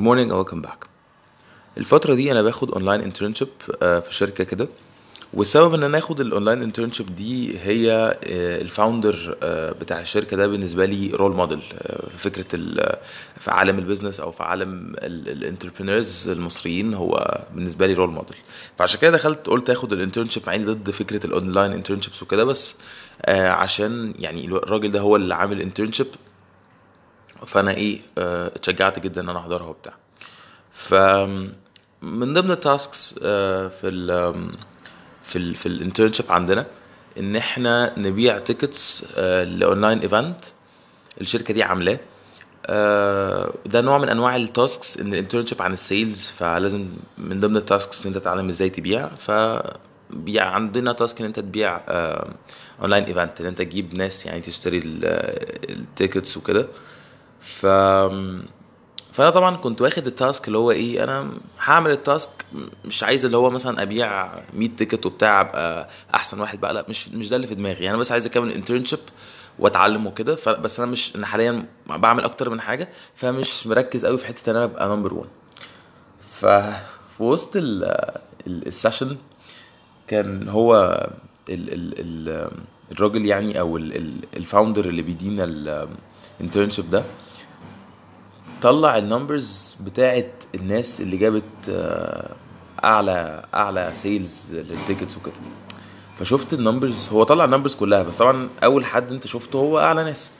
Morning and welcome back. الفترة دي أنا باخد online internship في شركة كده. والسبب إن أنا آخد ال online internship دي هي آه، ال founder آه، بتاع الشركة ده بالنسبة لي role model في فكرة ال- في عالم ال business أو في عالم ال entrepreneurs المصريين هو بالنسبة لي role model فعشان كده دخلت قلت آخد ال internship مع ضد فكرة ال online internships وكده بس آه، عشان يعني الراجل ده هو اللي عامل internship فانا إيه آه، اتشجعت جدا ان أنا احضرها وبتاع. ف من ضمن ال tasks في ال في ال في ال internship عندنا ان إحنا نبيع tickets ل online event الشركة دي عاملاه. آه، ده نوع من أنواع ال tasks إن ال internship عن ال sales فلازم من ضمن ال tasks إن أنت تتعلم إزاي تبيع. ف عندنا task إن أنت تبيع online event إن أنت تجيب ناس يعني تشتري ال tickets وكده. ف فأنا طبعا كنت واخد ال task اللي هو إيه أنا هعمل ال task مش عايز اللي هو مثلا أبيع 100 ticket وبتاع أبقى أحسن واحد بقى لا مش مش ده اللي في دماغي. يعني أنا بس عايز أكمل internship وأتعلم وكده ف- بس أنا مش أنا حاليا بعمل أكتر من حاجة فمش مركز قوي في حتة إن أنا أبقى number 1 ففي وسط ال- ال- ال session كان هو ال ال ال الراجل يعني أو ال- ال- ال founder اللي بيدينا ال internship ده طلع ال numbers بتاعت الناس اللي جابت آه، أعلى أعلى sales لل tickets وكده. فشفت ال numbers هو طلع ال numbers كلها بس طبعا أول حد أنت شفته هو أعلى ناس.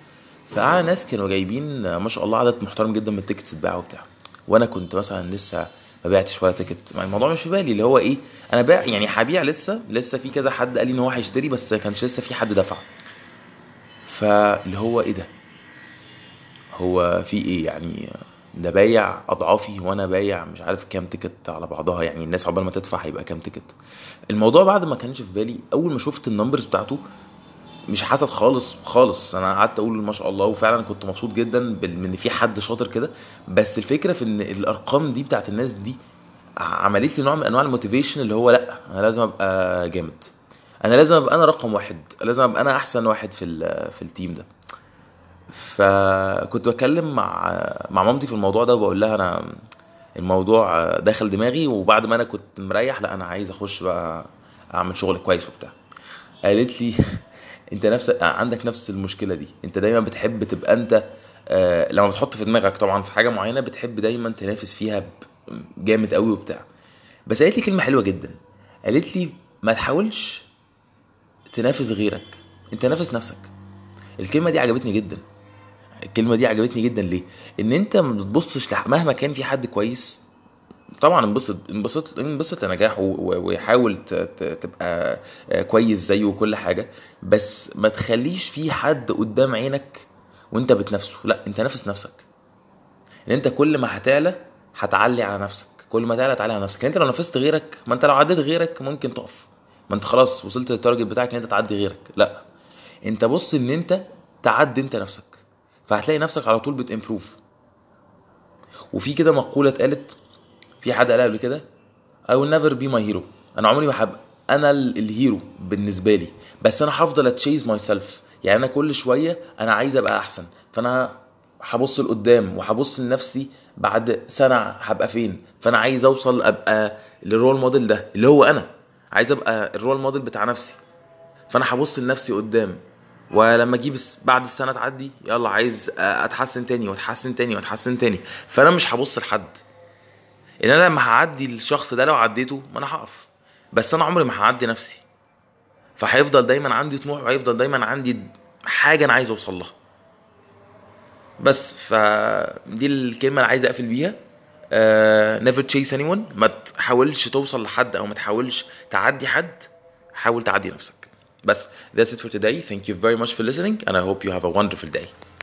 فأعلى ناس كانوا جايبين ما شاء الله عدد محترم جدا من ال tickets اتباعوا وبتاع. وأنا كنت مثلا لسه ما بعتش ولا ticket. يعني الموضوع مش في بالي اللي هو إيه أنا باع يعني هبيع لسه لسه في كذا حد قال لي إن هو هيشتري بس كانش لسه في حد دفع. فاللي هو إيه ده؟ هو في إيه يعني؟ ده بايع أضعافي وأنا بايع مش عارف كام ticket على بعضها يعني الناس عقبال ما تدفع هيبقى كام ticket. الموضوع بعد ما كانش في بالي أول ما شفت ال numbers بتاعته مش حسد خالص خالص. أنا قعدت أقول ما شاء الله وفعلا كنت مبسوط جدا إن في حد شاطر كده. بس الفكرة في إن الأرقام دي بتاعت الناس دي عملت لي نوع من أنواع ال motivation اللي هو لأ أنا لازم أبقى جامد. أنا لازم أبقى أنا رقم واحد لازم أبقى أنا أحسن واحد في في ال team ده. فكنت بتكلم مع مع مامتي في الموضوع ده وبقول لها أنا الموضوع داخل دماغي وبعد ما أنا كنت مريح لأ أنا عايز أخش بقى أعمل شغل كويس وبتاع. قالت لي انت نفس عندك نفس المشكلة دي. انت دايما بتحب تبقى انت آه، لما بتحط في دماغك طبعا في حاجة معينة بتحب دايما تنافس فيها جامد قوي وبتاع. بس قالت لي كلمة حلوة جدا. قالت لي ما تحاولش تنافس غيرك. انت نافس نفسك. الكلمة دي عجبتني جدا. الكلمة دي عجبتني جدا ليه؟ ان انت ما بتبصش. مهما كان في حد كويس طبعا انبسط انبسط انبسط لنجاحه و- ويحاول ت... ت... تبقى آه، كويس زيه وكل حاجة بس ما تخليش في حد قدام عينك وانت بتنافسه. لا انت نافس نفسك. ان انت كل ما هتعلى هتعلي على نفسك. كل ما تعلى تعلي على نفسك. يعني انت لو نافست غيرك ما انت لو عديت غيرك ممكن تقف. ما انت خلاص وصلت للتارجت بتاعك ان انت تعدي غيرك. لا انت بص ان انت تعدي انت نفسك. فهتلاقي نفسك على طول بتمبروف وفي كده مقولة اتقالت في حد قالها قبل كده؟ I will never be my hero. أنا عمري ما هبقى أنا ال- ال hero بالنسبة لي. بس أنا هفضل أ chase myself يعني أنا كل شوية أنا عايز أبقى أحسن. فأنا هبص لقدام وهبص لنفسي بعد سنة هبقى فين. فأنا عايز أوصل أبقى لل role model ده اللي هو أنا. عايز أبقى ال role model بتاع نفسي. فأنا هبص لنفسي قدام. ولما أجيب بعد السنة تعدي يلا عايز أتحسن تاني وأتحسن تاني وأتحسن تاني. فأنا مش هبص لحد. إن أنا لما هعدي الشخص ده لو عديته ما أنا هقف. بس أنا عمري ما هعدي نفسي. فهيفضل دايما عندي طموح وهيفضل دايما عندي حاجة أنا عايز أوصل لها. بس فدي الكلمة اللي عايز أقفل بيها. never chase anyone. ما تحاولش توصل لحد أو ما تحاولش تعدي حد. حاول تعدي نفسك. بس that's it for today. Thank you very much for listening. And I hope you have a wonderful day.